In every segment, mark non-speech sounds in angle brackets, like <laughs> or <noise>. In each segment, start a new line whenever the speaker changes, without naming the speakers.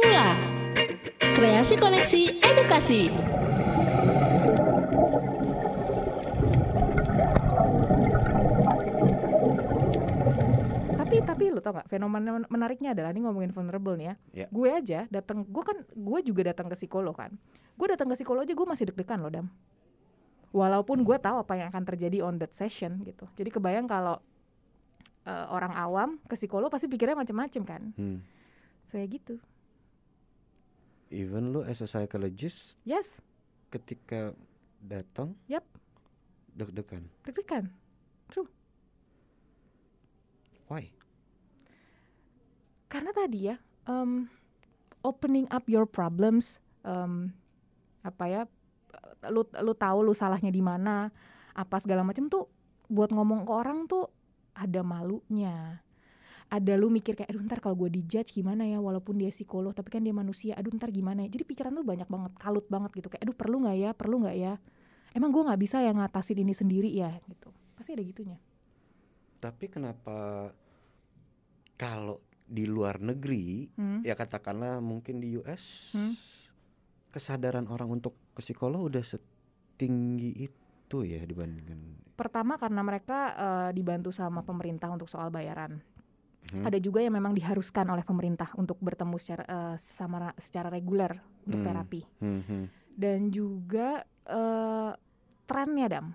Mula Kreasi Koneksi Edukasi
Tapi tapi lu tau gak fenomena men- menariknya adalah ini ngomongin vulnerable nih ya.
Ya.
Gue aja datang, gue kan gue juga datang ke psikolog kan. Gue datang ke psikolog aja gue masih deg-degan loh dam. Walaupun gue tahu apa yang akan terjadi on that session gitu. Jadi kebayang kalau eh, orang awam ke psikolog pasti pikirnya macam-macam kan.
Hmm.
So ya gitu.
Even lu as a psychologist
Yes,
ketika datang
Yap.
deg-degan.
deg-degan.
Why?
Karena tadi ya, em, opening up your problems, em, apa ya, lu lu tahu lu salahnya di mana, apa segala macam tuh buat ngomong ke orang tuh ada malunya. Ada lu mikir kayak, aduh ntar kalau gue dijudge gimana ya, walaupun dia psikolog, tapi kan dia manusia, aduh ntar gimana ya. Jadi pikiran lu banyak banget, kalut banget gitu, kayak aduh perlu nggak ya, perlu nggak ya. Emang gue nggak bisa ya ngatasin ini sendiri ya, gitu. Pasti ada gitunya.
Tapi kenapa kalau di luar negeri
Hmm.
ya katakanlah mungkin di US
Hmm.
kesadaran orang untuk ke psikolog udah setinggi itu ya dibandingkan
Pertama karena mereka eh, dibantu sama pemerintah untuk soal bayaran.
Hmm.
Ada juga yang memang diharuskan oleh pemerintah untuk bertemu secara eh, sama ra- secara reguler untuk
Hmm.
terapi.
Hmm, hmm.
Dan juga eh, trennya dam,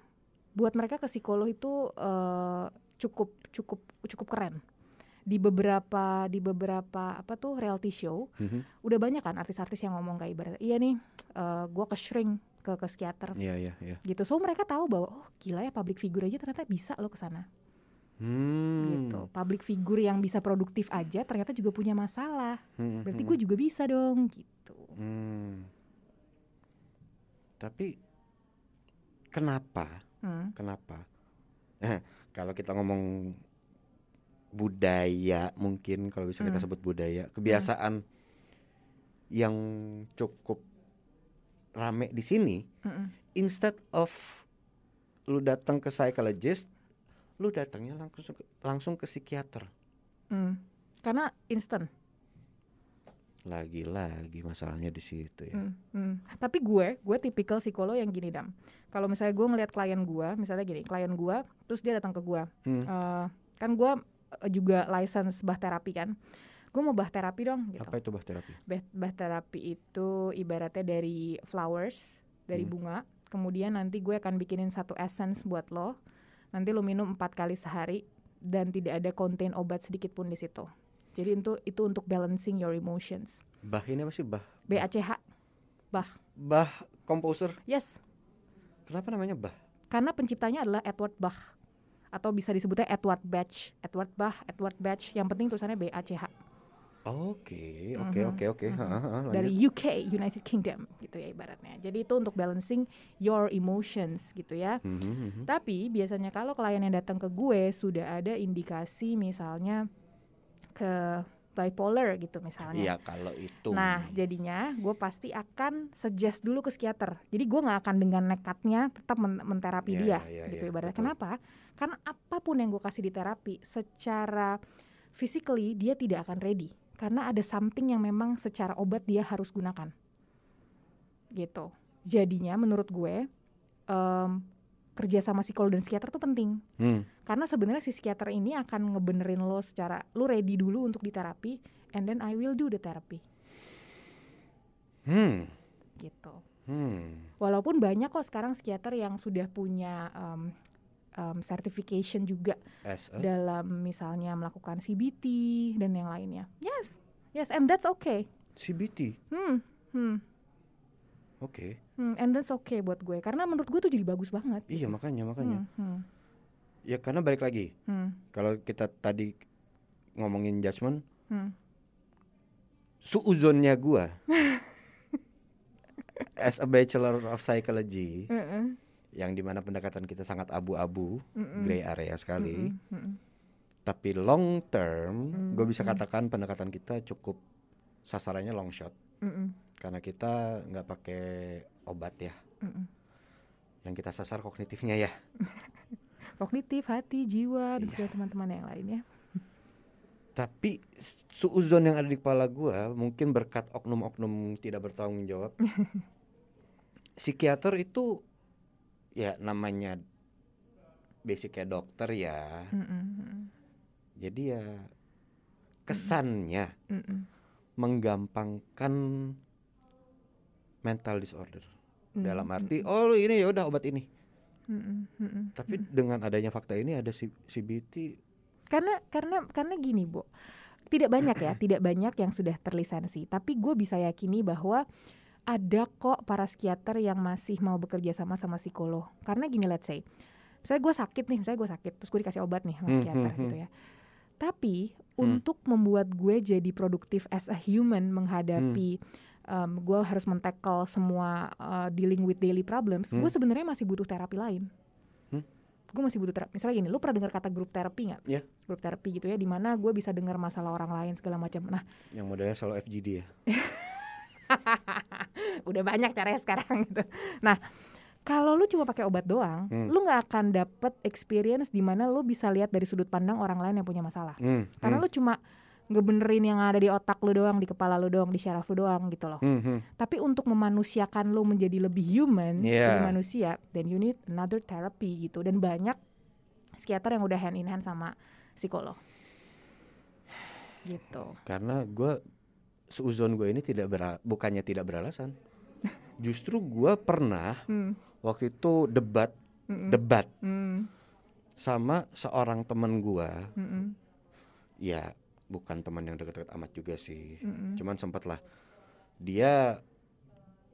buat mereka ke psikolog itu eh, cukup cukup cukup keren. Di beberapa di beberapa apa tuh reality show
Mhm.
udah banyak kan artis-artis yang ngomong kayak ibarat iya nih eh, gua ke shrink ke ke psikiater
Iya iya iya.
gitu. So mereka tahu bahwa oh gila ya public figure aja ternyata bisa loh ke sana
Hmm.
gitu. Public figure yang bisa produktif aja ternyata juga punya masalah.
Hmm,
Berarti
hmm.
gue juga bisa dong gitu.
Hmm. Tapi kenapa?
Hmm.
Kenapa? Eh, kalau kita ngomong budaya mungkin kalau bisa kita
Hmm.
sebut budaya, kebiasaan yang cukup rame di sini
Mm-mm.
instead of lu datang ke psychologist, lu datangnya langsung ke, langsung ke psikiater.
Hmm. Karena instant.
Lagi-lagi masalahnya di situ ya.
Hmm. Hmm. Tapi gue, gue tipikal psikolog yang gini dam. Kalau misalnya gue ngeliat klien gue, misalnya gini, klien gue, terus dia datang ke gue,
Hmm.
Eh, kan gue eh, juga license bah terapi kan. Gue mau bah terapi dong. Gitu.
Apa itu bah terapi?
Bah, bah terapi itu ibaratnya dari flowers, dari
Hmm.
bunga. Kemudian nanti gue akan bikinin satu essence buat lo. Nanti lo minum empat kali sehari dan tidak ada konten obat sedikit pun di situ. Jadi itu itu untuk balancing your emotions.
Bah ini apa sih bah?
BACH.
Bah komposer.
Yes.
Kenapa namanya bah?
Karena penciptanya adalah Edward Bach atau bisa disebutnya Edward Bach, Edward Bach, Edward Bach. Yang penting tulisannya BACH.
Oke, oke,
Mhm,
oke, oke.
mhm.
Ha, ha, ha,
dari. UK United Kingdom gitu ya ibaratnya. Jadi itu untuk balancing your emotions gitu ya.
Mhm, mhm.
Tapi biasanya kalau klien yang datang ke gue sudah ada indikasi misalnya ke bipolar gitu misalnya.
Iya kalau itu.
Nah, jadinya gue pasti akan suggest dulu ke psikiater. Jadi gue nggak akan dengan nekatnya tetap men- menterapi
Iya,
dia,
iya,
gitu
iya,
ibaratnya.
betul.
Kenapa? Karena apa pun yang gue kasih di terapi, secara physically dia tidak akan ready. Karena ada something yang memang secara obat dia harus gunakan, gitu. Jadinya menurut gue em, kerja sama psikolog dan psikiater tuh penting.
Hmm.
Karena sebenarnya si psikiater ini akan ngebenerin lo secara lu ready dulu untuk diterapi, and then I will do the therapy,
Hmm.
gitu.
Hmm.
Walaupun banyak kok sekarang psikiater yang sudah punya um, um, certification juga
As a
dalam misalnya melakukan CBT dan yang lainnya. Yes, yes, and that's okay.
CBT.
Hmm, hmm,
Oke.
hmm, and that's okay buat gue. Karena menurut gue tuh jadi bagus banget.
Iya makanya makanya.
Hmm, hmm,
Ya karena balik lagi.
hmm,
Kalau kita tadi ngomongin judgement,
hmm.
suuzonnya gua <laughs> as a bachelor of psychology
Mm-mm,
yang di mana pendekatan kita sangat abu-abu,
mm-mm,
gray area sekali.
mm-mm, mm-mm.
Tapi long term, gue bisa
Mm.
katakan pendekatan kita cukup sasarannya long shot
Mm-mm,
karena kita nggak pakai obat ya.
mm-mm.
Yang kita sasar kognitifnya ya. <laughs>
Kognitif, hati, jiwa, dan
Iya.
segala teman-teman yang lainnya.
Tapi suuzon yang ada di kepala gua mungkin berkat oknum-oknum tidak bertanggung jawab. <laughs> Psikiater itu ya namanya basicnya dokter ya.
Mm-mm, mm-mm,
Jadi ya kesannya
mm-mm,
menggampangkan mental disorder. Dalam
mm-mm,
arti oh ini ya udah obat ini.
mm-mm, mm-mm.
Tapi dengan adanya fakta ini ada CBT
karena karena karena gini bu. Tidak banyak ya <clears throat> tidak banyak yang sudah terlisensi. Tapi gue bisa yakini bahwa ada kok para psikiater yang masih mau bekerja sama sama psikolog karena gini let's say misalnya gue sakit nih misalnya gue sakit terus gue dikasih obat nih sama
Hmm,
psikiater
hmm,
gitu ya tapi
Hmm.
untuk membuat gue jadi produktif as a human menghadapi um, gue harus mentackle semua uh, dealing with daily problems
Hmm.
gue sebenarnya masih butuh terapi lain
Hmm.
gue masih butuh terapi misalnya gini lu pernah dengar kata grup terapi nggak
Iya.
grup terapi gitu ya di mana gue bisa dengar masalah orang lain segala macam nah
yang modelnya selalu FGD ya. <laughs> <laughs>
udah banyak caranya sekarang gitu. Nah kalau lu cuma pakai obat doang
Hmm.
lu nggak akan dapet experience di mana lu bisa lihat dari sudut pandang orang lain yang punya masalah.
Hmm,
karena
hmm,
lu cuma ngebenerin yang ada di otak lu doang di kepala lu doang di syaraf lu doang gitu loh.
Hmm, hmm.
tapi untuk memanusiakan lu menjadi lebih human
Iya.
lebih manusia then you need another therapy gitu. Dan banyak psikiater yang udah hand in hand sama psikolog. Gitu.
Karena gue seuzon gue ini tidak bera- bukannya tidak beralasan. <laughs> Justru gue pernah
hmm.
waktu itu debat
Mm-mm.
debat
Hmm.
sama seorang temen gue.
Mm-mm.
Ya bukan teman yang deket-deket amat juga sih.
Mm-mm.
Cuman sempet lah. Dia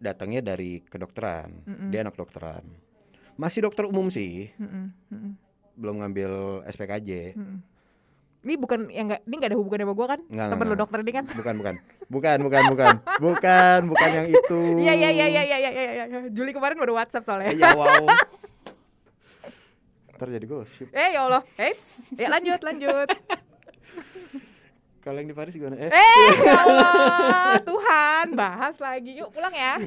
datangnya dari kedokteran.
Mm-mm.
Dia anak kedokteran. Masih dokter umum sih.
Mm-mm. Mm-mm.
Belum ngambil SPKJ.
Mm-mm. Ini bukan yang nggak ini nggak ada hubungannya sama gue kan?
Nggak,
Temen
nggak,
lu
nggak.
dokter ini kan?
Bukan bukan. Bukan bukan bukan. Bukan bukan yang itu.
Iya iya iya iya iya iya iya. Juli kemarin baru WhatsApp soalnya.
Iya wow. <laughs> Ntar jadi gosip.
Eh ya Allah. Eits. Ya lanjut lanjut.
Kalau yang di Paris gimana? Eh,
Eh ya Allah. Tuhan bahas lagi. Yuk pulang ya. <laughs>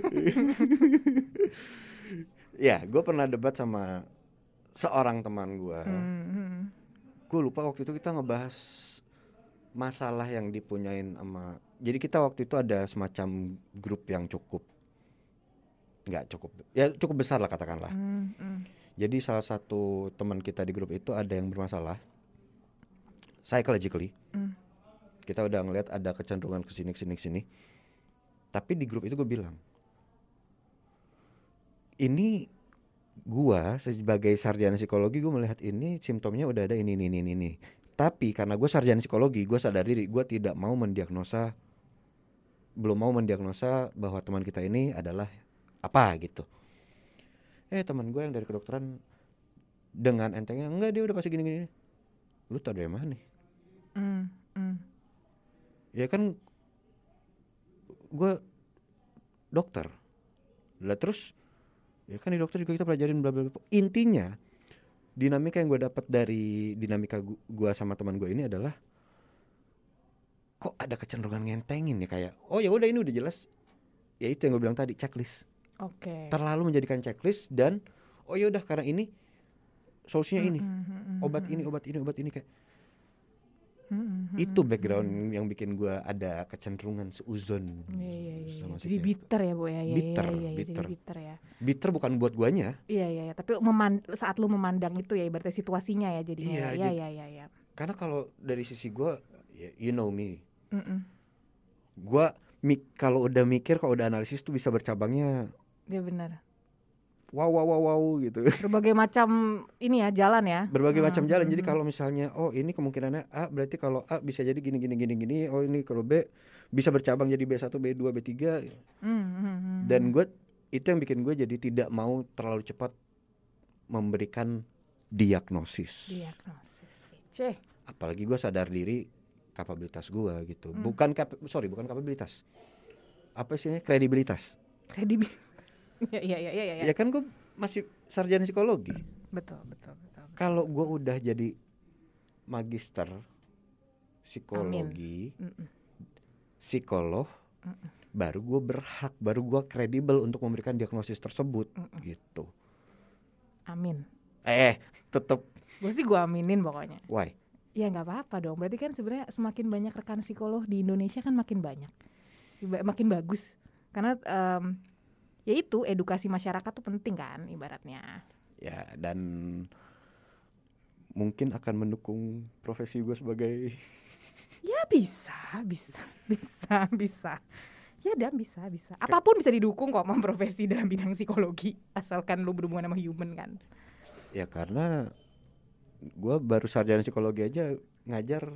ya gue pernah debat sama seorang teman gue.
Hmm.
Gue lupa waktu itu kita ngebahas masalah yang dipunyain sama. Jadi kita waktu itu ada semacam grup yang cukup nggak cukup ya cukup besar lah katakanlah.
Hmm, hmm.
Jadi salah satu teman kita di grup itu ada yang bermasalah psychologically.
Hmm.
Kita udah ngeliat ada kecenderungan ke sini ke sini ke sini. Tapi di grup itu gue bilang, ini gua sebagai sarjana psikologi gue melihat ini simptomnya udah ada ini ini ini ini. Tapi karena gue sarjana psikologi, gue sadar diri gue tidak mau mendiagnosa belum mau mendiagnosa bahwa teman kita ini adalah apa gitu. Eh teman gue yang dari kedokteran dengan entengnya enggak dia udah pasti gini-gini. Lu tau dari mana nih?
Hmm, hmm.
Ya kan gue dokter. Lah terus ya kan di dokter juga kita pelajarin bla bla bla. Intinya dinamika yang gue dapat dari dinamika gu- gua sama teman gue ini adalah kok ada kecenderungan ngentengin ya kayak oh ya udah ini udah jelas. Ya itu yang gue bilang tadi checklist.
Oke.
terlalu menjadikan checklist dan oh ya udah karena ini solusinya ini.
Hmm, hmm, hmm,
obat
hmm,
ini obat ini obat ini kayak itu background yang bikin gua ada kecenderungan seuzon
Iya iya iya.
sama
Jadi bitter ya bu ya. Iya,
Bitter,
iya, iya, iya,
bitter.
Jadi bitter ya.
bitter bukan buat guanya
Iya iya. iya. Tapi meman saat lu memandang itu ya ibaratnya situasinya ya jadinya.
Iya,
Iya
jadi-
iya iya iya.
karena kalau dari sisi gua ya, you know me
Mm-mm.
gua mik kalau udah mikir kalau udah analisis tuh bisa bercabangnya
Iya benar.
Wow wow wow wow gitu <laughs>
Berbagai macam ini ya jalan ya.
berbagai
Hmm,
macam jalan jadi kalau misalnya oh ini kemungkinannya A berarti kalau A bisa jadi gini gini gini gini oh ini kalau B bisa bercabang jadi B1 B2 B3
hmm,
dan gue itu yang bikin gue jadi tidak mau terlalu cepat memberikan diagnosis
diagnosis. Kece.
apalagi gue sadar diri kapabilitas gue gitu
Hmm.
bukan kap sorry bukan kapabilitas apa sih kredibilitas
Kredibil. Iya iya iya iya.
ya kan gue masih sarjana psikologi
Betul betul betul.
kalau gue udah jadi magister psikologi
Mm-mm.
psikolog
Mm-mm.
baru gue berhak baru gue kredibel untuk memberikan diagnosis tersebut
Mm-mm.
gitu
Amin.
eh tetep
Gue sih gue aminin pokoknya.
why
Ya nggak apa-apa dong. Berarti kan sebenarnya semakin banyak rekan psikolog di Indonesia kan makin banyak, makin bagus. Karena em, ya itu edukasi masyarakat tuh penting kan ibaratnya.
Ya dan mungkin akan mendukung profesi gue sebagai <laughs>
Ya bisa, bisa, bisa, bisa. Ya dan bisa, bisa. Apa pun bisa didukung kok mau profesi dalam bidang psikologi asalkan lu berhubungan sama human kan.
ya karena gue baru sarjana psikologi aja ngajar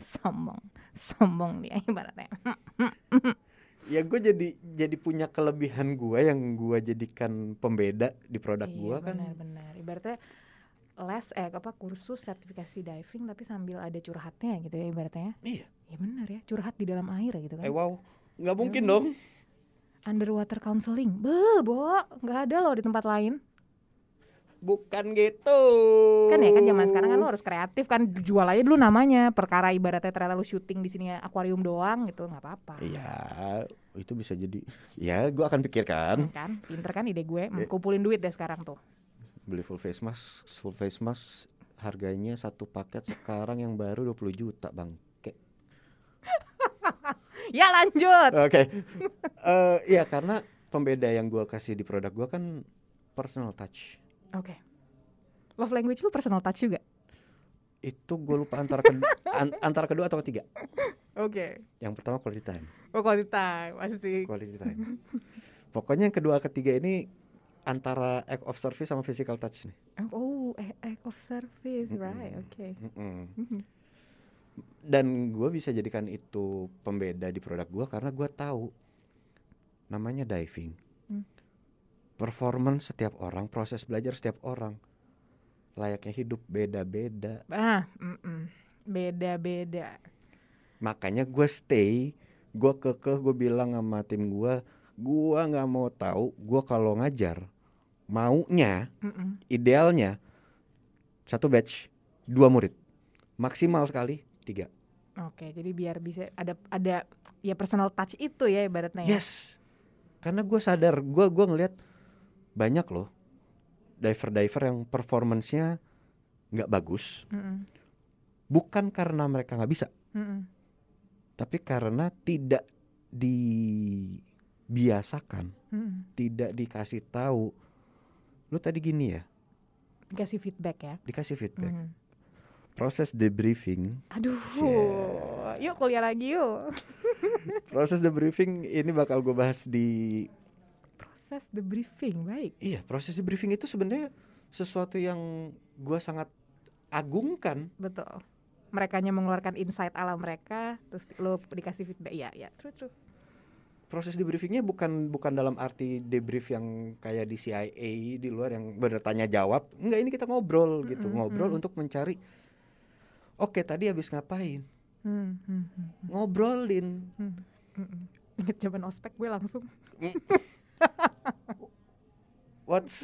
<laughs>
Sombong, sombong dia ibaratnya. <laughs>
ya gue jadi jadi punya kelebihan gue yang gue jadikan pembeda di produk
Iya,
gue kan
benar-benar. Ibaratnya les eh apa kursus sertifikasi diving tapi sambil ada curhatnya gitu ya ibaratnya.
iya
Ya benar ya, curhat di dalam air gitu kan.
eh wow nggak mungkin
Ya,
dong
Underwater counseling. Be, Bo, nggak ada loh di tempat lain.
Bukan gitu
Kan ya kan zaman sekarang kan lu harus kreatif kan jual aja dulu namanya. Perkara ibaratnya ternyata lu syuting di sini akuarium doang gitu nggak apa-apa.
Iya, itu bisa jadi. Ya, gue akan pikirkan
Kan, pinter kan ide gue.
Iya.
Kumpulin duit deh sekarang tuh.
beli full face mask, full face mask harganya satu paket sekarang yang baru 20 juta, Bang. <laughs>
Ya lanjut.
Oke. Eh, iya, karena pembeda yang gue kasih di produk gue kan personal touch.
Oke. Love language lu personal touch juga.
Itu gue lupa antara kedua, <laughs> antara kedua atau ketiga.
Oke.
Yang pertama quality time.
Oh, quality time pasti.
Quality time. Pokoknya yang kedua ketiga ini antara act of service sama physical touch nih.
Oh, eh, act of service, right?
Mm-mm.
Oke.
Mm-mm.
Mhm.
dan gue bisa jadikan itu pembeda di produk gue karena gue tahu namanya diving. Performance setiap orang proses belajar setiap orang layaknya hidup beda-beda
Ah, beda-beda.
makanya gue stay gue kekeh gue bilang sama tim gue gue nggak mau tahu gue kalau ngajar maunya
Mm-mm.
idealnya satu batch dua murid maksimal sekali tiga
Oke, jadi biar bisa ada ada ya personal touch itu ya ibaratnya ya.
Yes. Karena gue sadar, gue gua ngelihat banyak loh diver-diver yang performance-nya nggak bagus,
Mm-mm.
bukan karena mereka nggak bisa,
Mm-mm.
tapi karena tidak dibiasakan,
Mm-mm.
tidak dikasih tahu. Lu tadi gini ya,
Dikasih feedback ya.
dikasih feedback.
Mm.
Proses debriefing,
Aduh,
Shit.
yuk kuliah lagi yuk. <laughs>
proses debriefing ini bakal gue bahas di
Proses the briefing, baik.
Iya, proses debriefing itu sebenarnya sesuatu yang gua sangat agungkan.
Betul. Mereka hanya mengeluarkan insight ala mereka, terus lo dikasih feedback. Iya, iya, true, true.
Proses debriefingnya bukan bukan dalam arti debrief yang kayak di CIA di luar yang bertanya jawab. Enggak, ini kita ngobrol gitu,
Mm-mm,
ngobrol
mm.
untuk mencari. Oke, tadi habis ngapain?
Hmm, hmm, hmm,
Ngobrolin.
hmm, hmm, hmm. Ingat zaman ospek gue langsung. <laughs> <laughs>
What's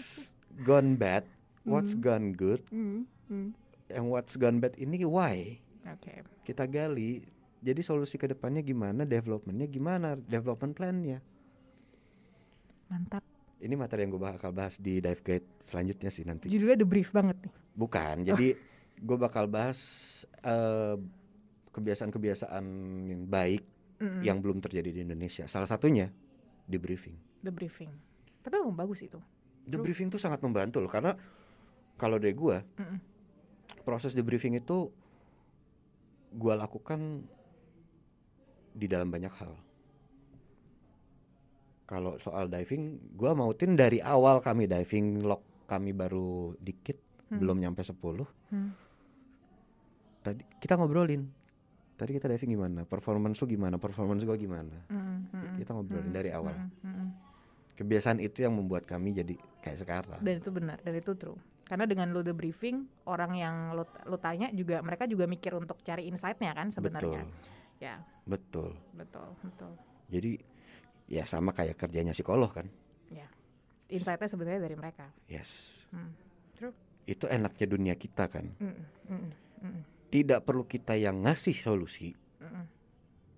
gone bad? What's
Mm.
gone good?
Hmm, hmm.
Yang what's gone bad ini why?
Oke.
Kita gali. Jadi solusi ke depannya gimana? Developmentnya gimana? Development plan-nya.
Mantap.
Ini materi yang gue bakal bahas di dive guide selanjutnya sih nanti.
Judulnya the brief banget nih.
Bukan, jadi gue bakal bahas eh, kebiasaan-kebiasaan yang baik
Mm-mm.
yang belum terjadi di Indonesia. Salah satunya debriefing.
The briefing. Tapi emang bagus itu.
Debriefing tuh sangat membantu loh karena kalau dari gue proses debriefing itu gue lakukan di dalam banyak hal. Kalau soal diving, gue mautin dari awal kami diving log kami baru dikit,
Hmm.
belum nyampe 10
Hmm.
tadi kita ngobrolin tadi kita diving gimana performance lu gimana performance gua gimana
Mm-mm, mm-mm,
kita ngobrolin
mm-mm,
dari awal
mm-mm, mm-mm.
Kebiasaan itu yang membuat kami jadi kayak sekarang
Dan itu benar, dan itu true. Karena dengan lo the briefing, orang yang lo, lo tanya juga mereka juga mikir untuk cari insight-nya kan sebenarnya.
betul
Ya,
betul
betul, betul.
jadi ya sama kayak kerjanya psikolog kan
Insight-nya sebenarnya dari mereka.
yes
Hmm.
itu enaknya dunia kita kan
Mm-mm, mm-mm, mm-mm,
tidak perlu kita yang ngasih solusi
mm-mm.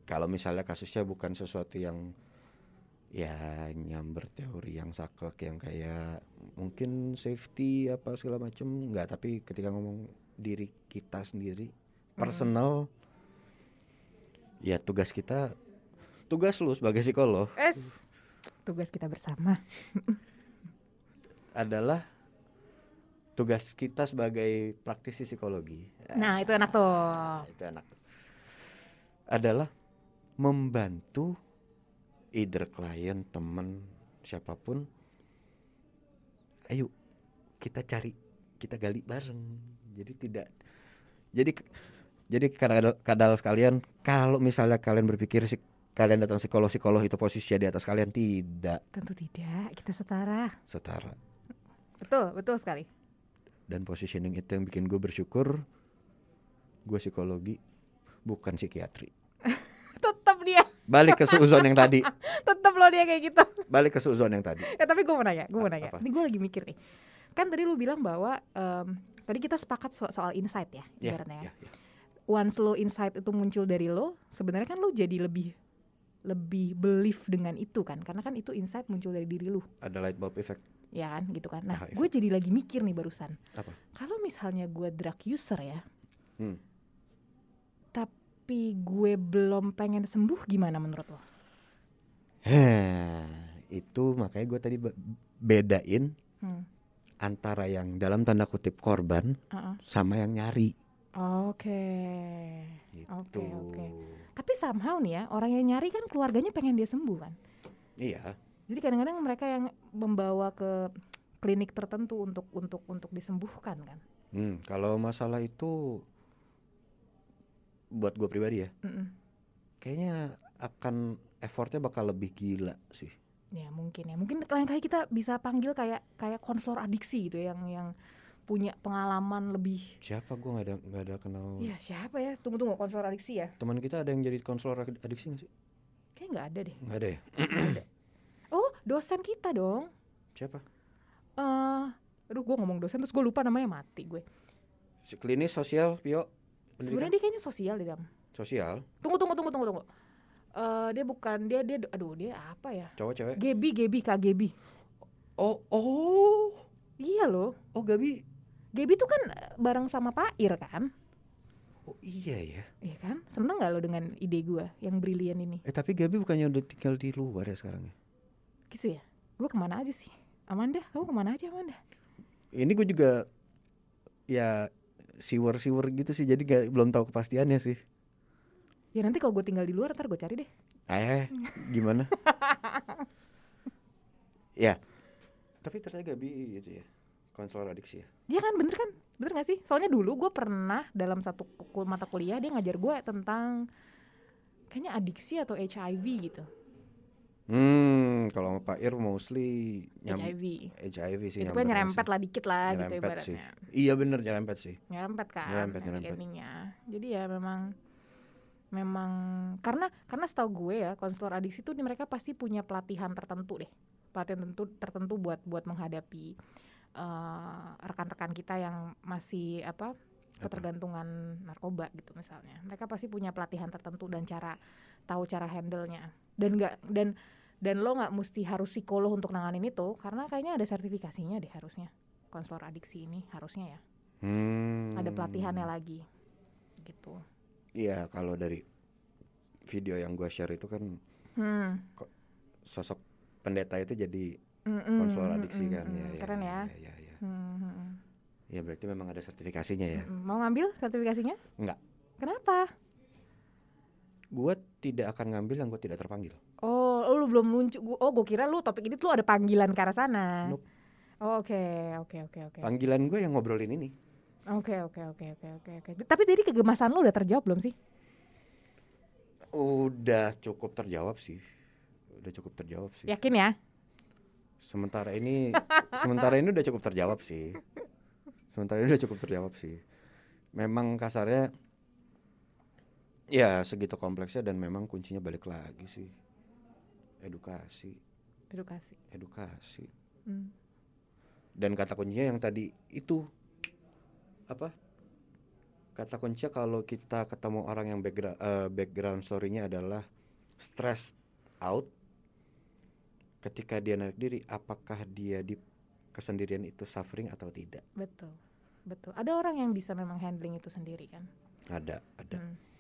kalau misalnya kasusnya bukan sesuatu yang ya nyamber teori yang saklek yang kayak mungkin safety apa segala macem nggak tapi ketika ngomong diri kita sendiri personal ya tugas kita tugas lu sebagai psikolog
Es tugas kita bersama. <laughs>
adalah tugas kita sebagai praktisi psikologi
Nah, itu enak tuh.
itu enak tuh. adalah membantu either klien teman siapa pun ayo kita cari kita gali bareng jadi tidak jadi jadi kadal kadal sekalian kalau misalnya kalian berpikir sih kalian datang psikolog psikolog itu posisinya di atas kalian tidak
Tentu tidak, kita setara.
setara
Betul, betul sekali.
dan positioning itu yang bikin gue bersyukur gue psikologi bukan psikiatri <laughs> balik ke suzon yang tadi <laughs>
tetap lo dia kayak gitu.
balik ke suzon yang tadi
Ya tapi gue mau nanya, gue mau nanya. Ini gue lagi mikir nih. Kan tadi lu bilang bahwa em, tadi kita sepakat so- soal insight ya,
ya,
ibaratnya ya.
ya, ya.
Once lo insight itu muncul dari lo, sebenarnya kan lo jadi lebih lebih belief dengan itu kan, karena kan itu insight muncul dari diri lu,
ada light bulb effect
ya kan, gitu kan. Nah,
Ah, iya.
gue jadi lagi mikir nih barusan.
apa
Kalau misalnya gue drug user ya,
Hmm.
Tapi gue belum pengen sembuh, gimana menurut lo?
Heh, itu makanya gue tadi be- bedain
Hmm.
antara yang dalam tanda kutip korban
uh-uh.
sama yang nyari
Oke.
gitu.
Oke, oke. Tapi somehow nih ya, orang yang nyari kan keluarganya pengen dia sembuh kan.
Iya,
Jadi kadang-kadang mereka yang membawa ke klinik tertentu untuk untuk untuk disembuhkan kan.
hmm, kalau masalah itu buat gue pribadi ya,
Mm-mm.
kayaknya akan effortnya bakal lebih gila sih.
Ya mungkin ya, mungkin lain kali kita bisa panggil kayak kayak konselor adiksi gitu ya, yang yang punya pengalaman lebih.
Siapa gue nggak ada nggak ada kenal
Ya siapa ya? Tunggu tunggu konselor adiksi ya?
teman kita ada yang jadi konselor ad- adiksi nggak sih?
Kayak nggak ada deh.
Nggak ada ya?
Oh dosen kita dong.
Siapa?
Eh, aduh gue ngomong dosen terus gue lupa namanya mati gue.
Si klinis sosial, Pio. Pendidikan?
Sebenarnya dia kayaknya sosial deh dam.
Sosial,
Tunggu tunggu tunggu tunggu tunggu. Eh dia bukan dia dia aduh dia apa ya?
cowok cewek.
Gebi Gebi kak Gebi.
Oh, oh,
Iya loh.
oh Gabi.
Gebi tuh kan eh, bareng sama Pak Ir kan?
Oh iya ya.
Iya kan? Seneng gak lo dengan ide gue yang brilian ini?
Eh tapi Gabi bukannya udah tinggal di luar ya sekarang ya?
Gitu ya? Gue ke mana aja sih? Amanda, kamu ke mana aja Amanda?
Ini gue juga ya siwer-siwer gitu sih jadi gak, belum tahu kepastiannya sih.
Ya nanti kalau gue tinggal di luar ntar gue cari deh.
Eh, gimana? <laughs> ya. Tapi ternyata Gabi itu ya. Konselor adiksi ya.
Iya kan bener kan? Bener gak sih? Soalnya dulu gue pernah dalam satu mata kuliah dia ngajar gue tentang kayaknya adiksi atau HIV gitu.
Hmm, kalau sama Pak Ir mostly nyam-
HIV.
HIV sih
Itu kan nyerempet
sih.
lah dikit lah gitu
Nyerempet sih.
ibaratnya.
Iya bener nyerempet sih.
nyerempet kan
Nyerempet, nyerempet.
Jadi ya memang memang karena karena setahu gue ya konselor adiksi tuh di mereka pasti punya pelatihan tertentu deh. Pelatihan tentu tertentu buat buat menghadapi eh, rekan-rekan kita yang masih apa ketergantungan narkoba gitu misalnya. Mereka pasti punya pelatihan tertentu dan cara tahu cara handle-nya. Dan nggak dan dan lo nggak mesti harus psikolog untuk nanganin itu karena kayaknya ada sertifikasinya deh harusnya. Konselor adiksi ini harusnya ya
Hmm.
ada pelatihannya lagi gitu
Iya, kalau dari video yang gua share itu kan
hmm.
sosok pendeta itu jadi
Mm-mm,
konselor adiksi
mm-mm,
kan ya,
mm, keren ya,
ya, ya, ya.
Hmm, hmm, hmm.
Ya, berarti memang ada sertifikasinya ya
Mm-mm. mau ngambil sertifikasinya
Enggak.
kenapa
Gua tidak akan ngambil yang gua tidak terpanggil.
Oh lu belum muncul. Gua- oh gue kira lu topik ini tuh ada panggilan ke arah sana.
Nope.
Oh, oke oke oke oke.
Panggilan gue yang ngobrolin ini.
Oke oke oke oke oke oke. Tapi tadi kegemasan lu udah terjawab belum sih?
Udah cukup terjawab sih. Udah cukup terjawab sih.
Yakin ya?
Sementara ini sementara ini udah cukup terjawab sih. Sementara ini udah cukup terjawab sih. Memang kasarnya ya segitu kompleksnya dan memang kuncinya balik lagi sih. Edukasi.
Edukasi.
Edukasi.
Hmm.
dan kata kuncinya yang tadi itu apa? Kata kuncinya kalau kita ketemu orang yang background background story-nya adalah stressed out ketika dia narik diri apakah dia di kesendirian itu suffering atau tidak?
Betul. Betul. Ada orang yang bisa memang handling itu sendiri kan?
Ada ada.
Hmm.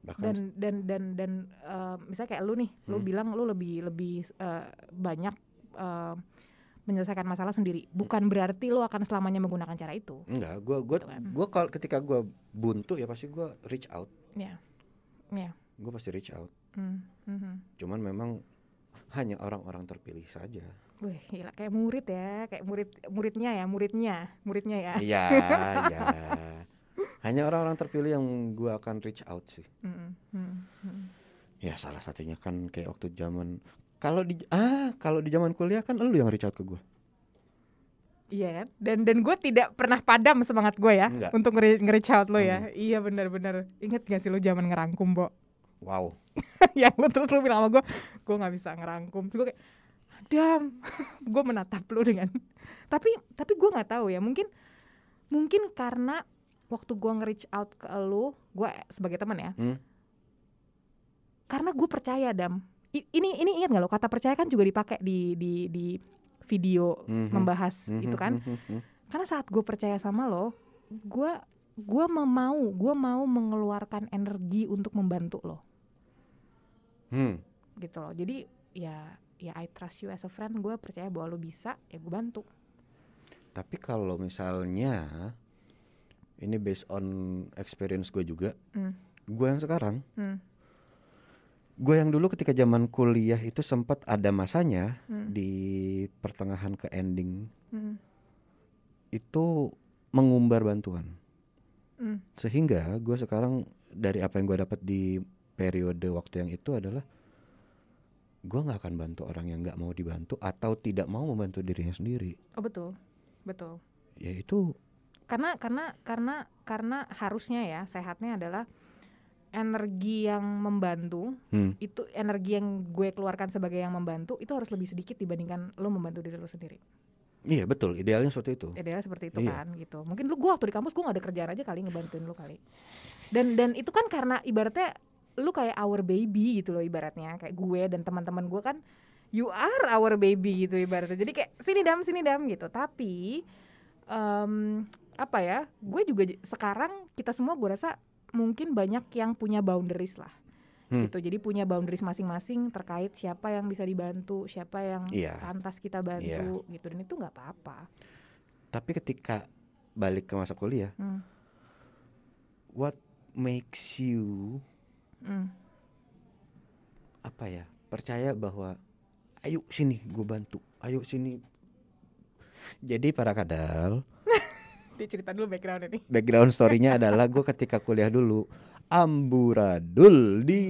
Bahkan
dan dan dan dan eh, misalnya kayak lu nih lu
Hmm.
bilang lu lebih lebih eh, banyak eh, menyelesaikan masalah sendiri. Bukan berarti lu akan selamanya menggunakan cara itu.
Enggak gua gua
Gitu kan.
gua kalau ketika gua buntu ya pasti gua reach out.
Ya ya.
Gua pasti reach out.
Hmm, mhm.
cuman memang hanya orang-orang terpilih saja.
Wih, gila. Kayak murid ya, kayak murid muridnya ya, muridnya, muridnya ya.
iya iya <laughs> hanya orang-orang terpilih yang gua akan reach out sih
Mm, mm, mm.
ya salah satunya kan kayak waktu zaman kalau di ah kalau di zaman kuliah kan lu yang reach out ke gua
Iya kan? Dan dan gue tidak pernah padam semangat gue ya
Enggak.
untuk nge- nge-reach out lo ya. Iya benar-benar. Ingat gak sih lo zaman ngerangkum, Bo? <laughs>
wow
yang lo terus lo bilang sama gue, gue nggak bisa ngerangkum. Terus gue kayak, Adam, <laughs> gue menatap lo dengan. tapi tapi gue nggak tahu ya. Mungkin mungkin karena waktu gue nge-reach out ke lo, gue sebagai teman ya.
Hmm.
Karena gue percaya, Dam. I- ini ini ingat nggak lo kata percaya kan juga dipakai di di di video
Mhm.
membahas
Mhm,
itu kan.
mhm, mhm.
karena saat gue percaya sama lo gue gue mau gue mau mengeluarkan energi untuk membantu lo
Hmm.
gitu loh jadi ya ya I trust you as a friend gue percaya bahwa lo bisa ya gue bantu
Tapi kalau misalnya ini based on experience gue juga,
Hmm.
gue yang sekarang,
Hmm.
gue yang dulu ketika zaman kuliah itu sempat ada masanya
Hmm.
di pertengahan ke ending
Hmm.
itu mengumbar bantuan,
Hmm.
sehingga gue sekarang dari apa yang gue dapat di periode waktu yang itu adalah gue nggak akan bantu orang yang nggak mau dibantu atau tidak mau membantu dirinya sendiri,
oh betul betul
yaitu
karena karena karena karena harusnya ya sehatnya adalah energi yang membantu
hmm,
itu energi yang gue keluarkan sebagai yang membantu itu harus lebih sedikit dibandingkan lo membantu diri lo sendiri.
Iya betul. Idealnya seperti itu.
idealnya seperti itu
Iya.
kan gitu. Mungkin lu gua waktu di kampus gua gak ada kerjaan aja kali ngebantuin lu kali. Dan dan itu kan karena ibaratnya lu kayak our baby gitu loh ibaratnya. Kayak gue dan teman-teman gue kan you are our baby gitu ibaratnya. Jadi kayak sini dam sini dam gitu. Tapi em, apa ya gue juga sekarang kita semua gue rasa mungkin banyak yang punya boundaries lah
Hmm.
gitu jadi punya boundaries masing-masing terkait siapa yang bisa dibantu siapa yang
Iya.
pantas kita bantu gitu dan itu nggak apa-apa
Tapi ketika balik ke masa kuliah,
Hmm.
what makes you
Hmm.
apa ya percaya bahwa ayo sini gue bantu, ayo sini. Jadi para kadal,
Dia cerita dulu background ini.
background story-nya adalah gue ketika kuliah dulu amburadul di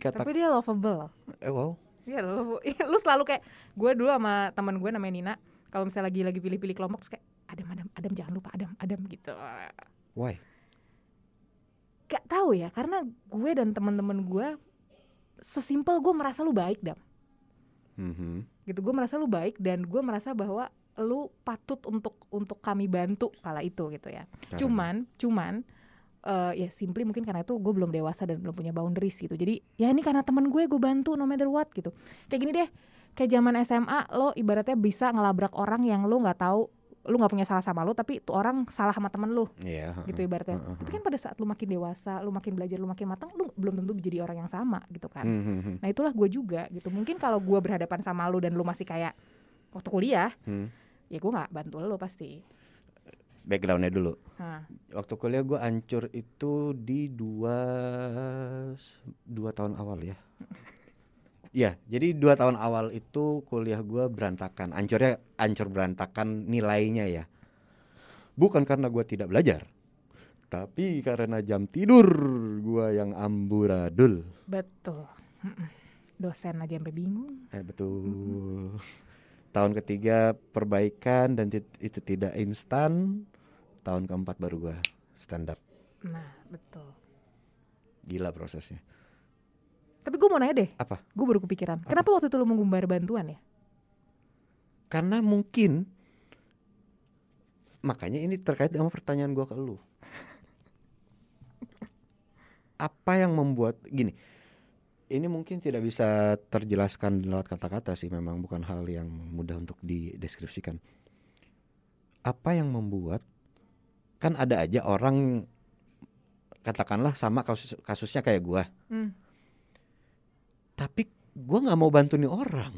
kata
Tapi dia lovable.
eh wow
Iya lu, lu selalu kayak gue dulu sama teman gue namanya Nina. Kalau misalnya lagi lagi pilih-pilih kelompok terus kayak Adam Adam Adam jangan lupa Adam Adam gitu.
why
Gak tahu ya karena gue dan teman-teman gue sesimpel gue merasa lu baik dam.
Mhm.
Gitu gue merasa lu baik dan gue merasa bahwa lu patut untuk untuk kami bantu kala itu gitu ya.
Karena-
Cuman, cuman eh, ya simply mungkin karena itu gue belum dewasa dan belum punya boundaries gitu. Jadi ya ini karena temen gue gue bantu no matter what gitu. Kayak gini deh, kayak zaman SMA lo ibaratnya bisa ngelabrak orang yang lo nggak tahu, lo nggak punya salah sama lo, tapi tuh orang salah sama temen lo
Iya,
gitu ibaratnya.
heeh,
Tapi kan pada saat lo makin dewasa, lo makin belajar, lo makin matang, lo belum tentu jadi orang yang sama gitu kan.
Mhm, mhm.
Nah itulah gue juga gitu. Mungkin kalau gue berhadapan sama lo dan lo masih kayak waktu kuliah,
Hmm.
Ya gue nggak bantu lo pasti.
Backgroundnya dulu.
Nah,
Waktu kuliah gue ancur itu di dua dua tahun awal ya. <laughs> Ya, jadi dua tahun awal itu kuliah gue berantakan. Ancurnya ancur berantakan nilainya ya. Bukan karena gue tidak belajar, tapi karena jam tidur gue yang amburadul.
betul. Dosen aja sampai bingung.
Eh betul. Tahun ketiga perbaikan dan itu tidak instan. Tahun keempat baru gue stand up.
Nah, betul.
Gila prosesnya.
Tapi gue mau nanya deh,
Apa?
gue baru kepikiran. Kenapa waktu itu lu mengumbar bantuan ya?
Karena mungkin makanya ini terkait sama pertanyaan gua ke lu. Apa yang membuat gini? Ini mungkin tidak bisa terjelaskan lewat kata-kata sih memang bukan hal yang mudah untuk dideskripsikan. Apa yang membuat kan ada aja orang katakanlah sama kasus kasusnya kayak gua.
Hmm.
Tapi gua nggak mau bantu nih orang,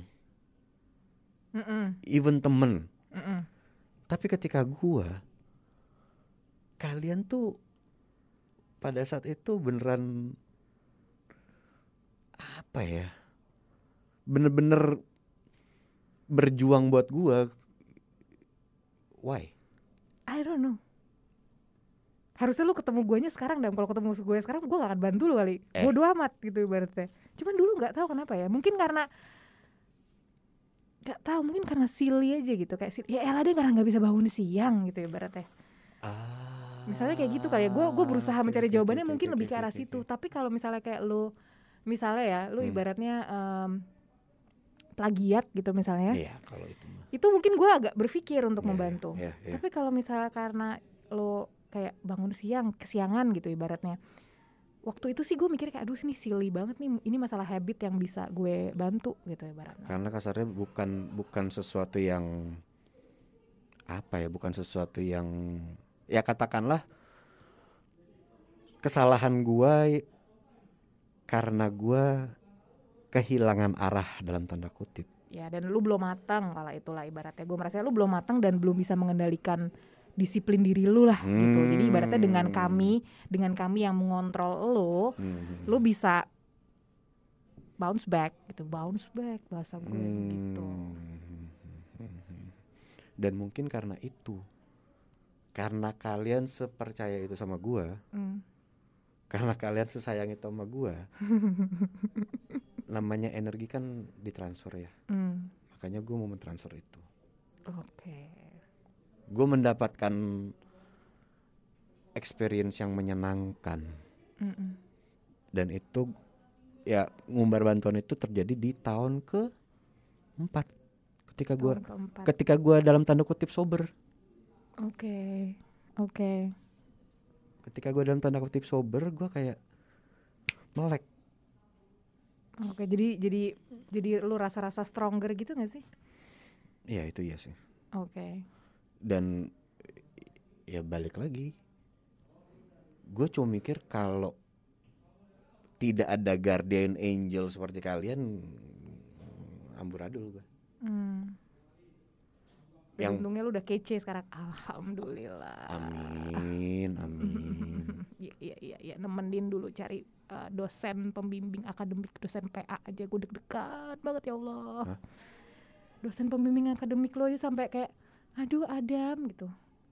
Mm-mm.
even temen.
Mm-mm.
Tapi ketika gua kalian tuh pada saat itu beneran apa ya? Bener-bener berjuang buat gua. Why?
I don't know. Harusnya lu ketemu guanya sekarang dan kalau ketemu gue sekarang gue gak akan bantu lu kali.
Eh.
Bodoh amat gitu ibaratnya. Cuman dulu nggak tahu kenapa ya. Mungkin karena nggak tahu mungkin karena silly aja gitu kayak silly. ya elah dia karena nggak bisa bangun siang gitu ibaratnya
Ah.
misalnya kayak gitu kali ya gue gue berusaha
oke,
mencari jawabannya mungkin lebih
oke,
ke arah situ tapi kalau misalnya kayak lu misalnya ya lu
Hmm.
ibaratnya em, plagiat gitu misalnya
Iya, kalau itu mah.
itu mungkin gue agak berpikir untuk
Iya,
membantu
Iya, iya.
tapi kalau misalnya karena lo kayak bangun siang kesiangan gitu ibaratnya waktu itu sih gue mikir kayak aduh ini silly banget nih ini masalah habit yang bisa gue bantu gitu ibaratnya
Karena kasarnya bukan bukan sesuatu yang apa ya, bukan sesuatu yang ya katakanlah kesalahan gua y- karena gua kehilangan arah dalam tanda kutip.
ya dan lu belum matang kalau itulah ibaratnya gue merasa lu belum matang dan belum bisa mengendalikan disiplin diri lu lah gitu jadi ibaratnya dengan
Hmm.
kami dengan kami yang mengontrol lo
Hmm.
lu bisa bounce back gitu bounce back bahasa gue gitu
Hmm. Dan mungkin karena itu, karena kalian sepercaya itu sama gua,
Hmm.
Karena kalian sesayang itu sama gua, <laughs> namanya energi kan ditransfer ya.
Hmm.
Makanya gua mau mentransfer itu.
oke
Gue mendapatkan experience yang menyenangkan
Mm-mm.
dan itu ya ngumbar bantuan itu terjadi di tahun ke empat ketika
keempat.
ketika gua dalam tanda kutip sober
Oke, oke.
Ketika gua dalam tanda kutip sober gua kayak melek
Oke, jadi jadi jadi lu rasa-rasa stronger gitu gak sih?
Iya itu iya sih
Oke.
dan ya balik lagi gue cuma mikir kalau tidak ada guardian angel seperti kalian amburadul gue
Hmm. Dan
Yang-
untungnya lu udah kece sekarang. Alhamdulillah.
amin amin
Iya nemenin dulu cari uh, dosen pembimbing akademik, dosen PA aja gue deg-degan banget ya Allah.
Hah?
Dosen pembimbing akademik lo aja sampai kayak aduh Adam gitu.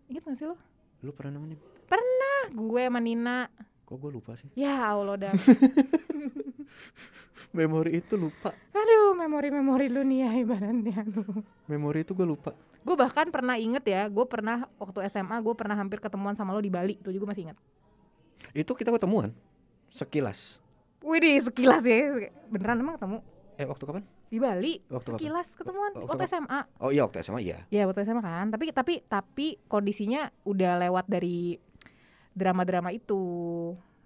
Ingat gak sih lo?
lu pernah nemenin
Ah, gue sama Nina.
kok gue lupa sih
Ya Allah Dam. <laughs>
memori itu lupa
Aduh, memori-memori lu nih ya ibaratnya
memori itu gue lupa
Gue bahkan pernah inget ya, gue pernah waktu SMA gue pernah hampir ketemuan sama lo di Bali, tuh juga masih inget.
Itu kita ketemuan sekilas
Widih, sekilas ya, beneran emang ketemu
eh waktu kapan
di Bali,
Waktu kapan?
sekilas ketemuan
Waktu
waktu
kapan?
SMA.
oh iya waktu SMA iya
Ya waktu SMA kan, tapi tapi tapi kondisinya udah lewat dari drama-drama itu,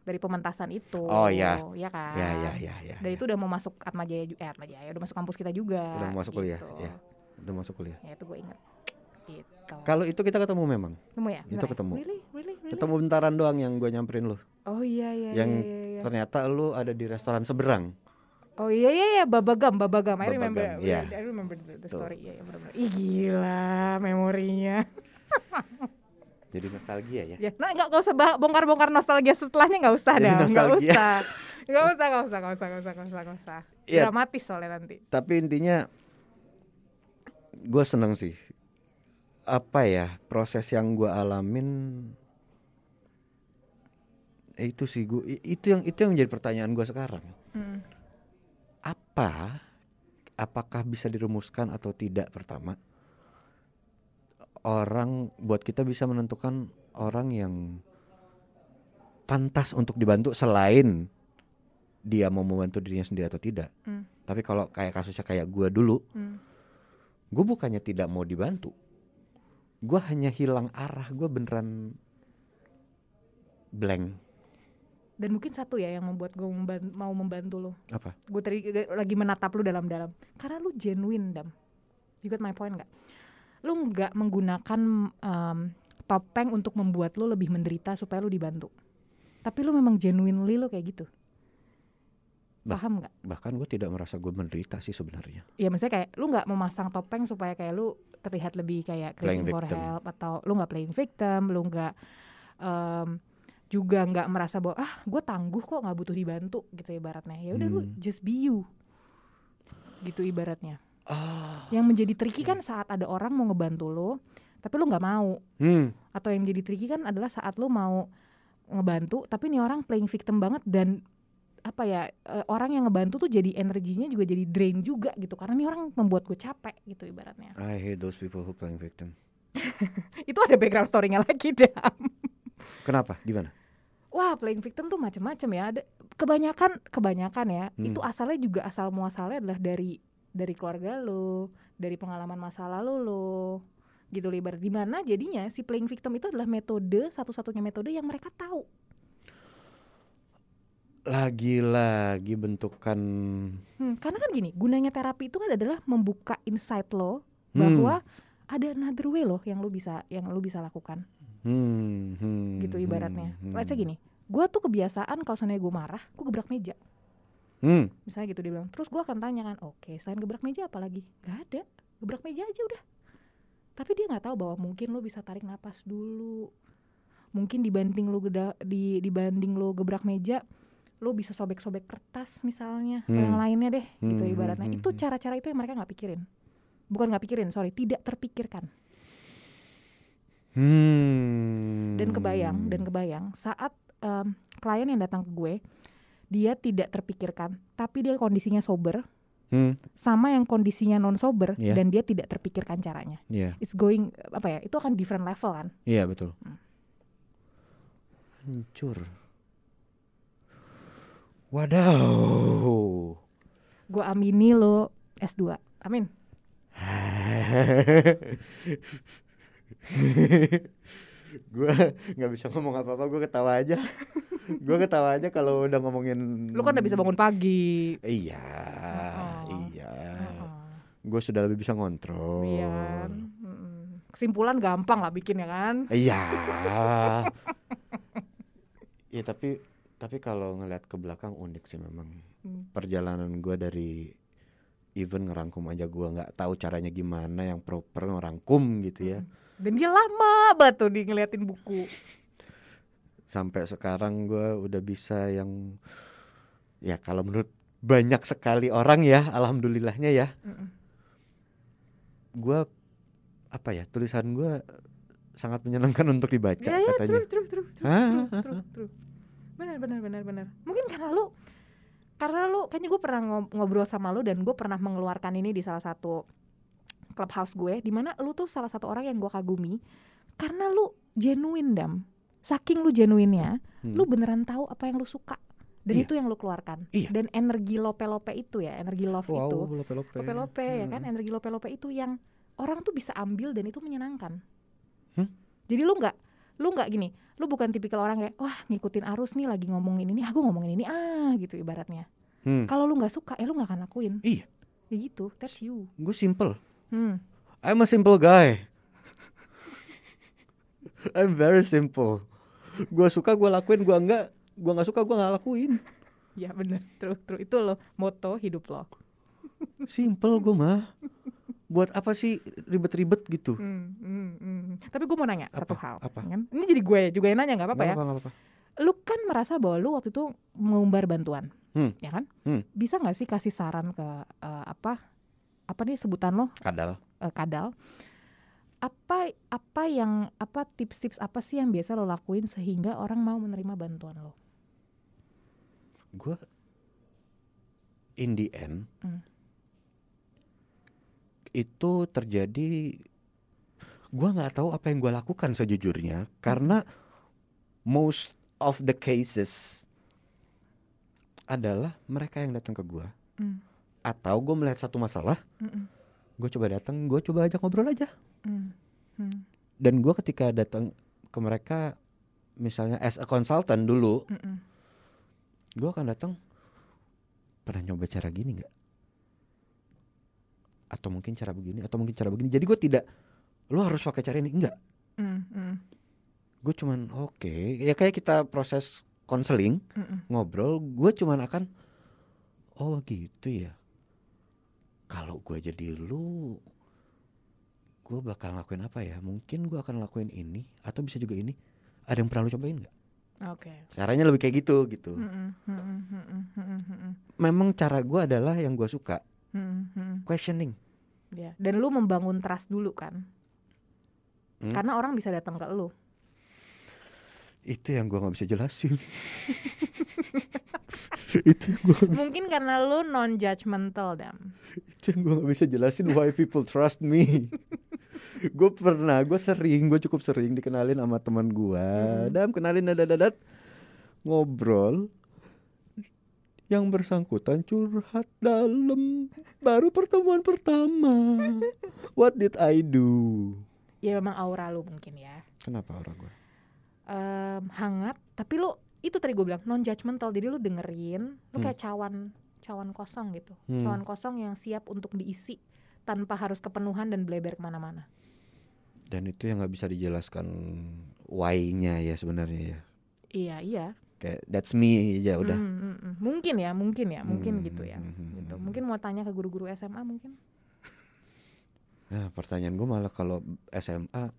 dari pementasan itu.
Oh, iya.
ya kan.
ya ya ya ya
Dan itu udah mau masuk Atma Jaya, eh Atma Jaya, udah masuk kampus kita juga.
Udah mau masuk kuliah,
gitu.
iya. udah masuk kuliah
Ya itu gue inget. Gitu.
kalau itu kita ketemu memang
Ketemu ya?
Itu
Bener ya?
ketemu.
Really? Really? Really?
ketemu bentaran doang yang gue nyamperin lu
Oh iya iya
Yang
iya, iya, iya.
ternyata lu ada di restoran seberang
Oh iya iya iya babagam babagam. I remember.
Babagam, iya.
I remember the, the story. Iya iya benar-benar. Ih gila memorinya. <laughs>
jadi nostalgia ya
Ya, nah nggak usah bongkar-bongkar nostalgia setelahnya nggak usah
Jadi
dah, nggak usah, nggak usah, nggak usah, nggak usah, nggak usah, nggak usah, nggak usah.
Iya.
Dramatis soalnya nanti.
tapi intinya gue seneng sih apa ya proses yang gue alamin eh, itu sih gue itu yang itu yang menjadi pertanyaan gue sekarang
Hmm.
apa apakah bisa dirumuskan atau tidak pertama orang buat kita bisa menentukan orang yang pantas untuk dibantu selain dia mau membantu dirinya sendiri atau tidak
Hmm.
tapi kalau kayak kasusnya kayak gua dulu
Hmm.
gue bukannya tidak mau dibantu gue hanya hilang arah gue beneran blank.
Dan mungkin satu ya yang membuat gue mau membantu lo
Apa?
gue tadi lagi menatap lu dalam-dalam. Karena lu genuine dam. You got my point nggak? Lu nggak menggunakan um, topeng untuk membuat lu lebih menderita supaya lu dibantu. Tapi lu memang genuinely lu kayak gitu.
Bah-
paham nggak?
Bahkan gue tidak merasa gue menderita sih sebenarnya.
ya maksudnya kayak lu nggak memasang topeng supaya kayak lu terlihat lebih kayak craving for help atau lu nggak playing victim lu nggak um, juga nggak merasa bahwa ah gue tangguh kok nggak butuh dibantu gitu ibaratnya ya udah lu
Hmm.
just be you gitu ibaratnya
Ah.
yang menjadi tricky kan saat ada orang mau ngebantu lo tapi lu nggak mau
Hmm.
atau yang jadi tricky kan adalah saat lu mau ngebantu tapi nih orang playing victim banget dan apa ya eh, orang yang ngebantu tuh jadi energinya juga jadi drain juga gitu karena nih orang membuat gue capek gitu ibaratnya
I hate those people who playing victim. <laughs>
itu ada background story-nya lagi <laughs> dam
Kenapa? Gimana?
wah playing victim tuh macam-macam ya ada kebanyakan kebanyakan ya
Hmm.
itu asalnya juga asal muasalnya adalah dari dari keluarga lo dari pengalaman masa lalu lo gitu ibarat di mana jadinya si playing victim itu adalah metode satu-satunya metode yang mereka tahu
Lagi-lagi bentukan
Hmm, karena kan gini, gunanya terapi itu kan adalah membuka insight lo
Hmm.
bahwa ada another way loh yang lo bisa yang lo bisa lakukan
hmm, hmm,
gitu ibaratnya.
hmm,
Let's say
hmm.
gini, gue tuh kebiasaan kalau seandainya gue marah, gue gebrak meja.
Hmm.
Misalnya gitu dia bilang, terus gue akan tanya kan, oke selain gebrak meja apa lagi? Gak ada, gebrak meja aja udah. Tapi dia nggak tahu bahwa mungkin lo bisa tarik napas dulu. Mungkin dibanding lo geda, di dibanding lo gebrak meja, lo bisa sobek-sobek kertas misalnya, atau
Hmm.
yang lainnya deh, gitu
Hmm,
ibaratnya.
hmm,
Itu
hmm.
cara-cara itu yang mereka nggak pikirin. Bukan nggak pikirin, sorry, tidak terpikirkan.
Hmm.
Dan kebayang, dan kebayang saat em, klien yang datang ke gue, dia tidak terpikirkan, tapi dia kondisinya sober,
Hmm.
sama yang kondisinya non sober
Iya.
dan dia tidak terpikirkan caranya.
Iya,
It's going apa ya? Itu akan different level kan.
iya betul.
Hmm.
Hancur. Wadaw.
Gue amini lo S2. Amin. <laughs>
gue nggak bisa ngomong apa-apa, gue ketawa aja. gue ketawa aja kalau udah ngomongin.
Lo kan udah bisa bangun pagi.
Iya,
Oh.
iya.
Heeh.
Gue sudah lebih bisa ngontrol.
Iya. kan? Kesimpulan gampang lah bikin ya kan.
Iya. Iya <laughs> tapi tapi kalau ngeliat ke belakang unik sih memang
Hmm.
perjalanan gue dari even ngerangkum aja gue nggak tahu caranya gimana yang proper ngerangkum gitu ya
Mm. Dan dia lama banget tuh di ngeliatin buku.
sampai sekarang gue udah bisa yang ya kalau menurut banyak sekali orang ya alhamdulillahnya ya
Mm-mm.
gue apa ya tulisan gue sangat menyenangkan untuk dibaca
Ya ya,
katanya
true, true, true, true,
Hah?
true, true, true. Benar, benar, benar, benar. Mungkin karena lu, karena lu, kayaknya gue pernah ngob- ngobrol sama lu dan gue pernah mengeluarkan ini di salah satu clubhouse gue, di mana lu tuh salah satu orang yang gue kagumi, karena lu genuine dam, saking lu genuinenya,
Hmm.
lu beneran tahu apa yang lu suka, dan
Iya.
itu yang lu keluarkan,
Iya.
dan energi lope-lope itu ya, energi love
wow
itu,
lope-lope
lope-lope ya kan,
Hmm.
energi lope-lope itu yang orang tuh bisa ambil dan itu menyenangkan.
Hmm?
Jadi lu nggak, lu nggak gini, lu bukan tipikal orang kayak wah ngikutin arus nih lagi ngomongin ini, aku ngomongin ini ah gitu ibaratnya.
Hmm.
Kalau lu nggak suka, ya lu nggak akan lakuin.
Iya.
Ya gitu, that's you.
gue simple
Hmm.
I'm a simple guy. <laughs> I'm very simple. Gua suka gua lakuin, gua enggak, gua nggak suka gua nggak lakuin.
Ya bener, true, true. Itu lo moto hidup lo.
Simple gua mah. Buat apa sih ribet-ribet gitu?
Hmm, hmm, hmm. Tapi gue mau nanya satu
Apa?
hal.
Apa?
Kan? Ini jadi gue juga yang nanya nggak apa-apa ya.
Nggak apa-apa.
Lu kan merasa bahwa lu waktu itu mengumbar bantuan,
Hmm.
ya kan?
Hmm.
Bisa nggak sih kasih saran ke eh, apa? Apa nih sebutan lo?
Kadal.
eh, kadal apa apa yang apa tips-tips apa sih yang biasa lo lakuin sehingga orang mau menerima bantuan lo
Gua in the end
Hmm.
Itu terjadi gua nggak tahu apa yang gua lakukan sejujurnya karena most of the cases adalah mereka yang datang ke gua
Hmm.
atau gue melihat satu masalah
Mm-mm.
gue coba datang gue coba ajak ngobrol aja
Hmm. Hmm.
dan gue ketika datang ke mereka misalnya as a consultant dulu
Mm-mm.
gue akan datang pernah nyoba cara gini nggak atau mungkin cara begini atau mungkin cara begini jadi gue tidak lo harus pakai cara ini enggak
mm, mm.
gue cuman oke okay. ya kayak kita proses konseling
mm -mm.
ngobrol gue cuman akan oh gitu ya kalau gue jadi lu gue bakal lakuin apa ya mungkin gue akan lakuin ini atau bisa juga ini ada yang pernah lu cobain nggak
Oke. Okay.
Caranya lebih kayak gitu gitu.
Mm -mm, mm -mm, mm -mm, mm -mm.
Memang cara gue adalah yang gue suka
mm, mm, mm.
questioning
Ya. Dan lu membangun trust dulu kan?
Hmm.
Karena orang bisa datang ke lu.
itu yang gue nggak bisa jelasin <laughs> itu yang gue
Mungkin karena lu non judgmental dam.
itu yang gue nggak bisa jelasin why people trust me <laughs> gue pernah gue sering gue cukup sering dikenalin sama teman gue dam kenalin dadat dadat ngobrol yang bersangkutan curhat dalam baru pertemuan pertama what did I do
Ya memang aura lu mungkin ya.
kenapa orang gue
Em, hangat, tapi lu itu tadi gue bilang non judgmental. Jadi lu dengerin, lu
Hmm.
kayak cawan cawan kosong gitu.
Hmm.
Cawan kosong yang siap untuk diisi tanpa harus kepenuhan dan bleber ke mana-mana.
dan itu yang nggak bisa dijelaskan why-nya ya sebenarnya ya
Iya iya.
Kayak that's me aja udah
Mm, mm, mm. Mungkin ya, mungkin ya, mungkin
Hmm,
gitu ya.
hmm,
Gitu.
hmm.
Mungkin mau tanya ke guru-guru SMA mungkin.
Nah pertanyaan gue malah kalau SMA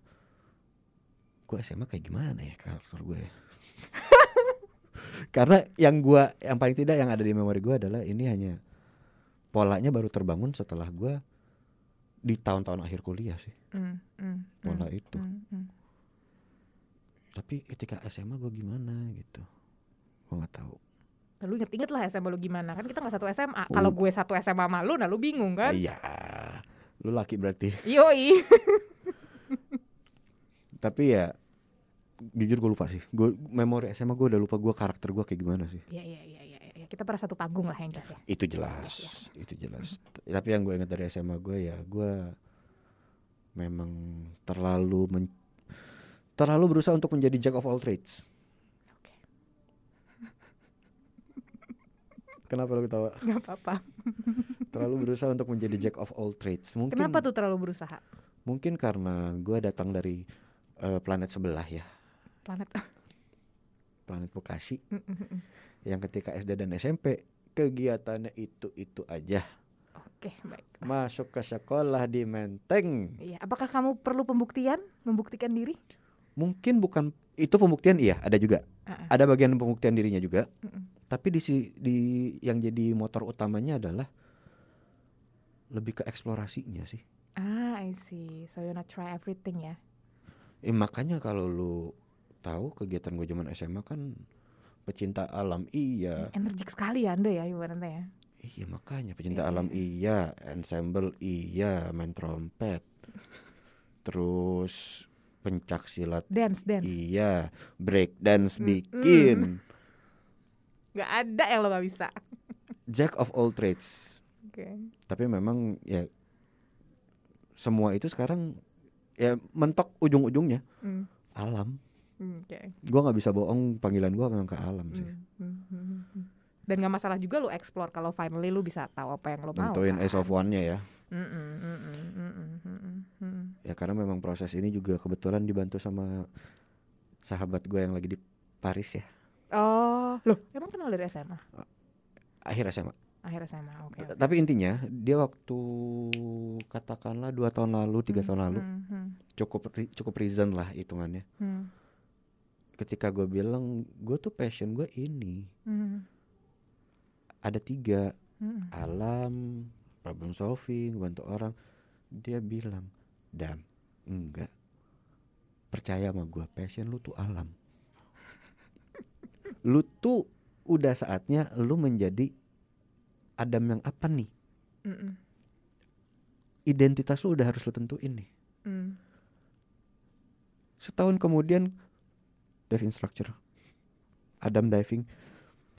Gue SMA kayak gimana ya karakter gue ya <laughs> Karena yang gue Yang paling tidak yang ada di memori gue adalah Ini hanya Polanya baru terbangun setelah gue Di tahun-tahun akhir kuliah sih
Mm, mm,
Pola
mm,
itu
mm, mm.
Tapi ketika SMA gue gimana gitu Gue gak tahu
Lu inget-inget lah SMA lu gimana kan kita nggak satu SMA.
Uh.
Kalau gue satu SMA sama lu, nah lu bingung kan?
Iya Lu laki berarti
Yoi. <laughs>
Tapi ya Jujur gue lupa sih Gue memori SMA gue udah lupa gue karakter gue kayak gimana sih
Iya iya iya iya. iya. Kita pernah satu panggung lah yang jelas ya.
itu jelas
Iya,
itu jelas tapi yang gue ingat dari SMA gue ya gue memang terlalu men- terlalu berusaha untuk menjadi jack of all trades kenapa lo ketawa <laughs>
Gak apa-apa. <laughs>
terlalu berusaha untuk menjadi jack of all trades mungkin
Kenapa tuh terlalu berusaha?
mungkin karena gue datang dari eh, planet sebelah ya
Planet. <laughs>
planet Bekasi
Mm, mm, mm.
yang ketika SD dan SMP kegiatannya itu itu aja
Oke baik.
masuk ke sekolah di Menteng
Iya. Apakah kamu perlu pembuktian? Membuktikan diri?
mungkin bukan itu pembuktian iya ada juga
Ah, ah.
ada bagian pembuktian dirinya juga
Mm-mm.
Tapi di si di yang jadi motor utamanya adalah lebih ke eksplorasinya sih.
Ah, I see. So you not try everything ya?
eh, makanya kalau lu tahu kegiatan gue zaman SMA kan pecinta alam iya.
Energik sekali ya Anda ya ibaratnya ya.
iya makanya pecinta
Iya,
alam iya. ensemble iya. Main trompet. Terus pencak silat
Dance, dance.
iya. Break dance bikin
Gak ada yang lo gak bisa.
jack of all trades
Oke.
tapi memang ya semua itu sekarang ya mentok ujung-ujungnya
Mm,
alam
mm, Oke.
gua nggak bisa bohong panggilan gua memang ke alam sih
Mm, mm, mm, mm. Dan gak masalah juga lu explore kalau finally lu bisa tahu apa yang lo mau.
tentuin
kan?
ace of one nya ya ya karena memang proses ini juga kebetulan dibantu sama sahabat gue yang lagi di Paris ya
Oh, loh, emang kenal dari SMA?
akhir SMA
Akhir SMA, oke.
T-
oke.
tapi intinya dia waktu katakanlah dua tahun lalu tiga
Hmm,
tahun lalu
hmm, hmm,
cukup cukup reason lah hitungannya.
Hmm,
ketika gue bilang gue tuh passion gue ini.
Hmm,
ada tiga.
Hmm.
alam problem solving bantu orang. Dia bilang dam enggak. Percaya sama gue passion lu tuh alam lu tuh udah saatnya lu menjadi Adam yang apa nih
Mm, mm,
identitas lu udah harus lu tentuin nih
mm.
setahun kemudian dive instructor Adam diving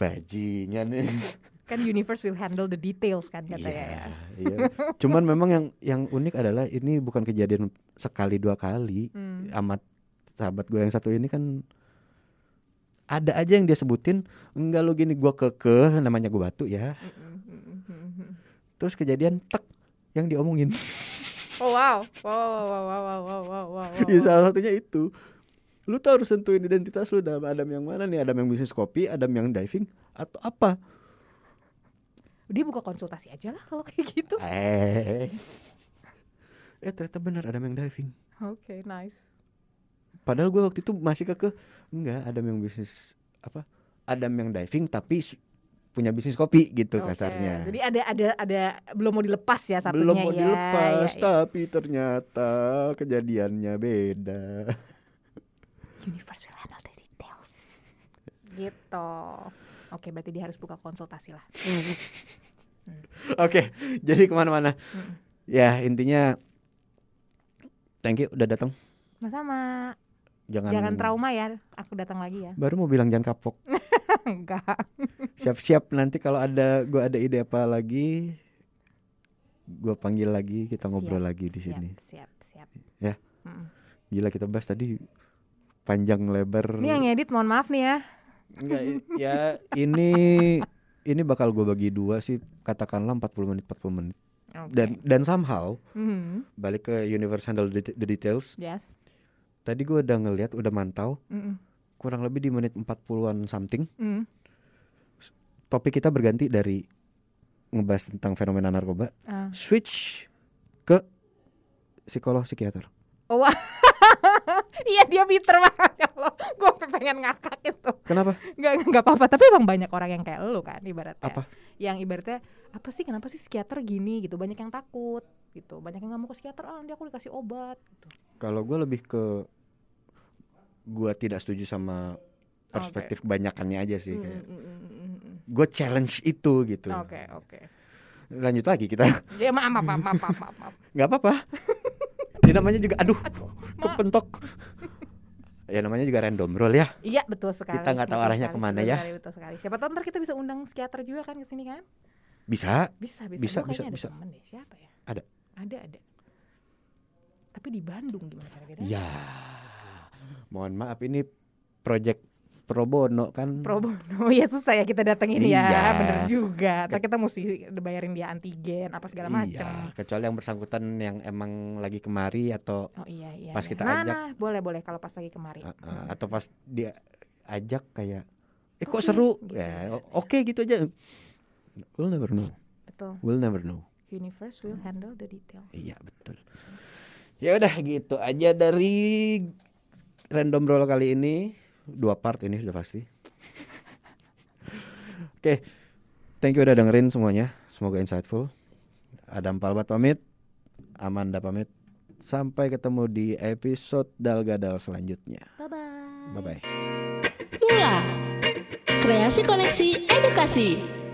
bajingan nih <laughs>
Kan universe will handle the details kan katanya
Iya,
ya.
iya. Cuman memang yang yang unik adalah ini bukan kejadian sekali dua kali.
Hmm.
Amat sahabat gue yang satu ini kan ada aja yang dia sebutin enggak lo gini gua kekeh namanya gua batu ya. Terus kejadian tek yang diomongin. <laughs>
Oh wow, wow, wow, wow, wow, wow, wow, wow, wow. <laughs>
ya salah satunya itu. Lu tuh harus tentuin identitas lu dalam Adam yang mana nih? Adam yang bisnis kopi Adam yang diving atau apa?
Dia buka konsultasi aja lah kalau kayak gitu.
eh. Eh ternyata benar Adam yang diving.
Oke, nice.
Padahal gua waktu itu masih kekeh enggak Adam yang bisnis apa Adam yang diving tapi punya bisnis kopi gitu
Oke,
kasarnya
Jadi ada ada ada belum mau dilepas ya satunya
belum mau
ya.
dilepas
ya, ya.
tapi ternyata kejadiannya beda
Universe will handle the details. Gitu. Oke, berarti dia harus buka konsultasi lah. <laughs>
oke jadi ke
mana-mana
ya intinya thank you udah datang
Sama-sama.
Jangan
Jangan trauma ya. Aku datang lagi ya.
baru mau bilang jangan kapok <laughs>
Enggak.
siap-siap nanti kalau ada gua ada ide apa lagi gua panggil lagi kita ngobrol
Siap,
lagi di
Siap,
sini
siap, siap.
Ya.
Mm.
gila kita bahas tadi panjang lebar
Ini yang ngedit mohon maaf nih ya.
Enggak, ya <laughs> ini ini bakal gue bagi dua sih katakanlah 40 menit 40 menit
Oke.
dan dan somehow
Mhm.
balik ke universe handle the details
Yes.
Tadi gue udah ngeliat udah mantau
Mm-mm.
kurang lebih di menit 40-an something
Mm.
topik kita berganti dari ngebahas tentang fenomena narkoba
Ah.
switch ke psikolog psikiater
Oh, wah. <laughs> Iya dia bitter banget ya Allah. Gue pengen ngakak itu.
kenapa
Enggak enggak apa-apa, tapi emang banyak orang yang kayak lu kan ibaratnya.
Apa?
Yang ibaratnya apa sih kenapa sih psikiater gini gitu. Banyak yang takut gitu. Banyak yang nggak mau ke psikiater, ah nanti aku dikasih obat gitu.
Kalau gue lebih ke gue tidak setuju sama perspektif kebanyakannya aja sih kayak
Mm, mm, mm, mm, mm.
gue challenge itu gitu
Oke, oke.
lanjut lagi kita
Ya maaf maaf maaf maaf maaf. maaf.
nggak apa-apa ini namanya juga aduh
Maaf.
kepentok ya namanya juga random roll ya
Iya betul sekali.
Kita nggak tahu
betul
arahnya
sekali,
ke mana
betul
ya.
sekali, betul sekali. Siapa tahu ntar kita bisa undang psikiater juga kan ke sini kan?
bisa
Bisa, bisa.
Bisa,
Gua
bisa, bisa.
Ada temen deh. Siapa ya?
Ada.
Ada, ada. Tapi di Bandung gimana cara
ya mohon maaf ini project pro bono kan
Pro bono <laughs> ya susah ya kita datengin
Iya.
ya, bener juga. Ntar kita mesti bayarin dia antigen apa segala macam.
iya kecuali yang bersangkutan yang emang lagi kemari atau
Oh iya iya.
Pas
iya.
kita
nah,
ajak.
nah, boleh boleh kalau pas lagi kemari.
uh, uh, atau pas dia ajak kayak eh kok
Oke,
seru
gitu.
ya oke gitu aja we'll never know
Betul.
we'll never know
Universe will handle the detail.
Iya betul. Ya udah gitu aja dari random roll kali ini dua part ini sudah pasti. <laughs> Oke, thank you udah dengerin semuanya. Semoga insightful. Adam Palbat pamit, Amanda pamit. Sampai ketemu di episode Dalgadal selanjutnya.
Bye bye.
Bye bye.
Mula. Kreasi koneksi edukasi.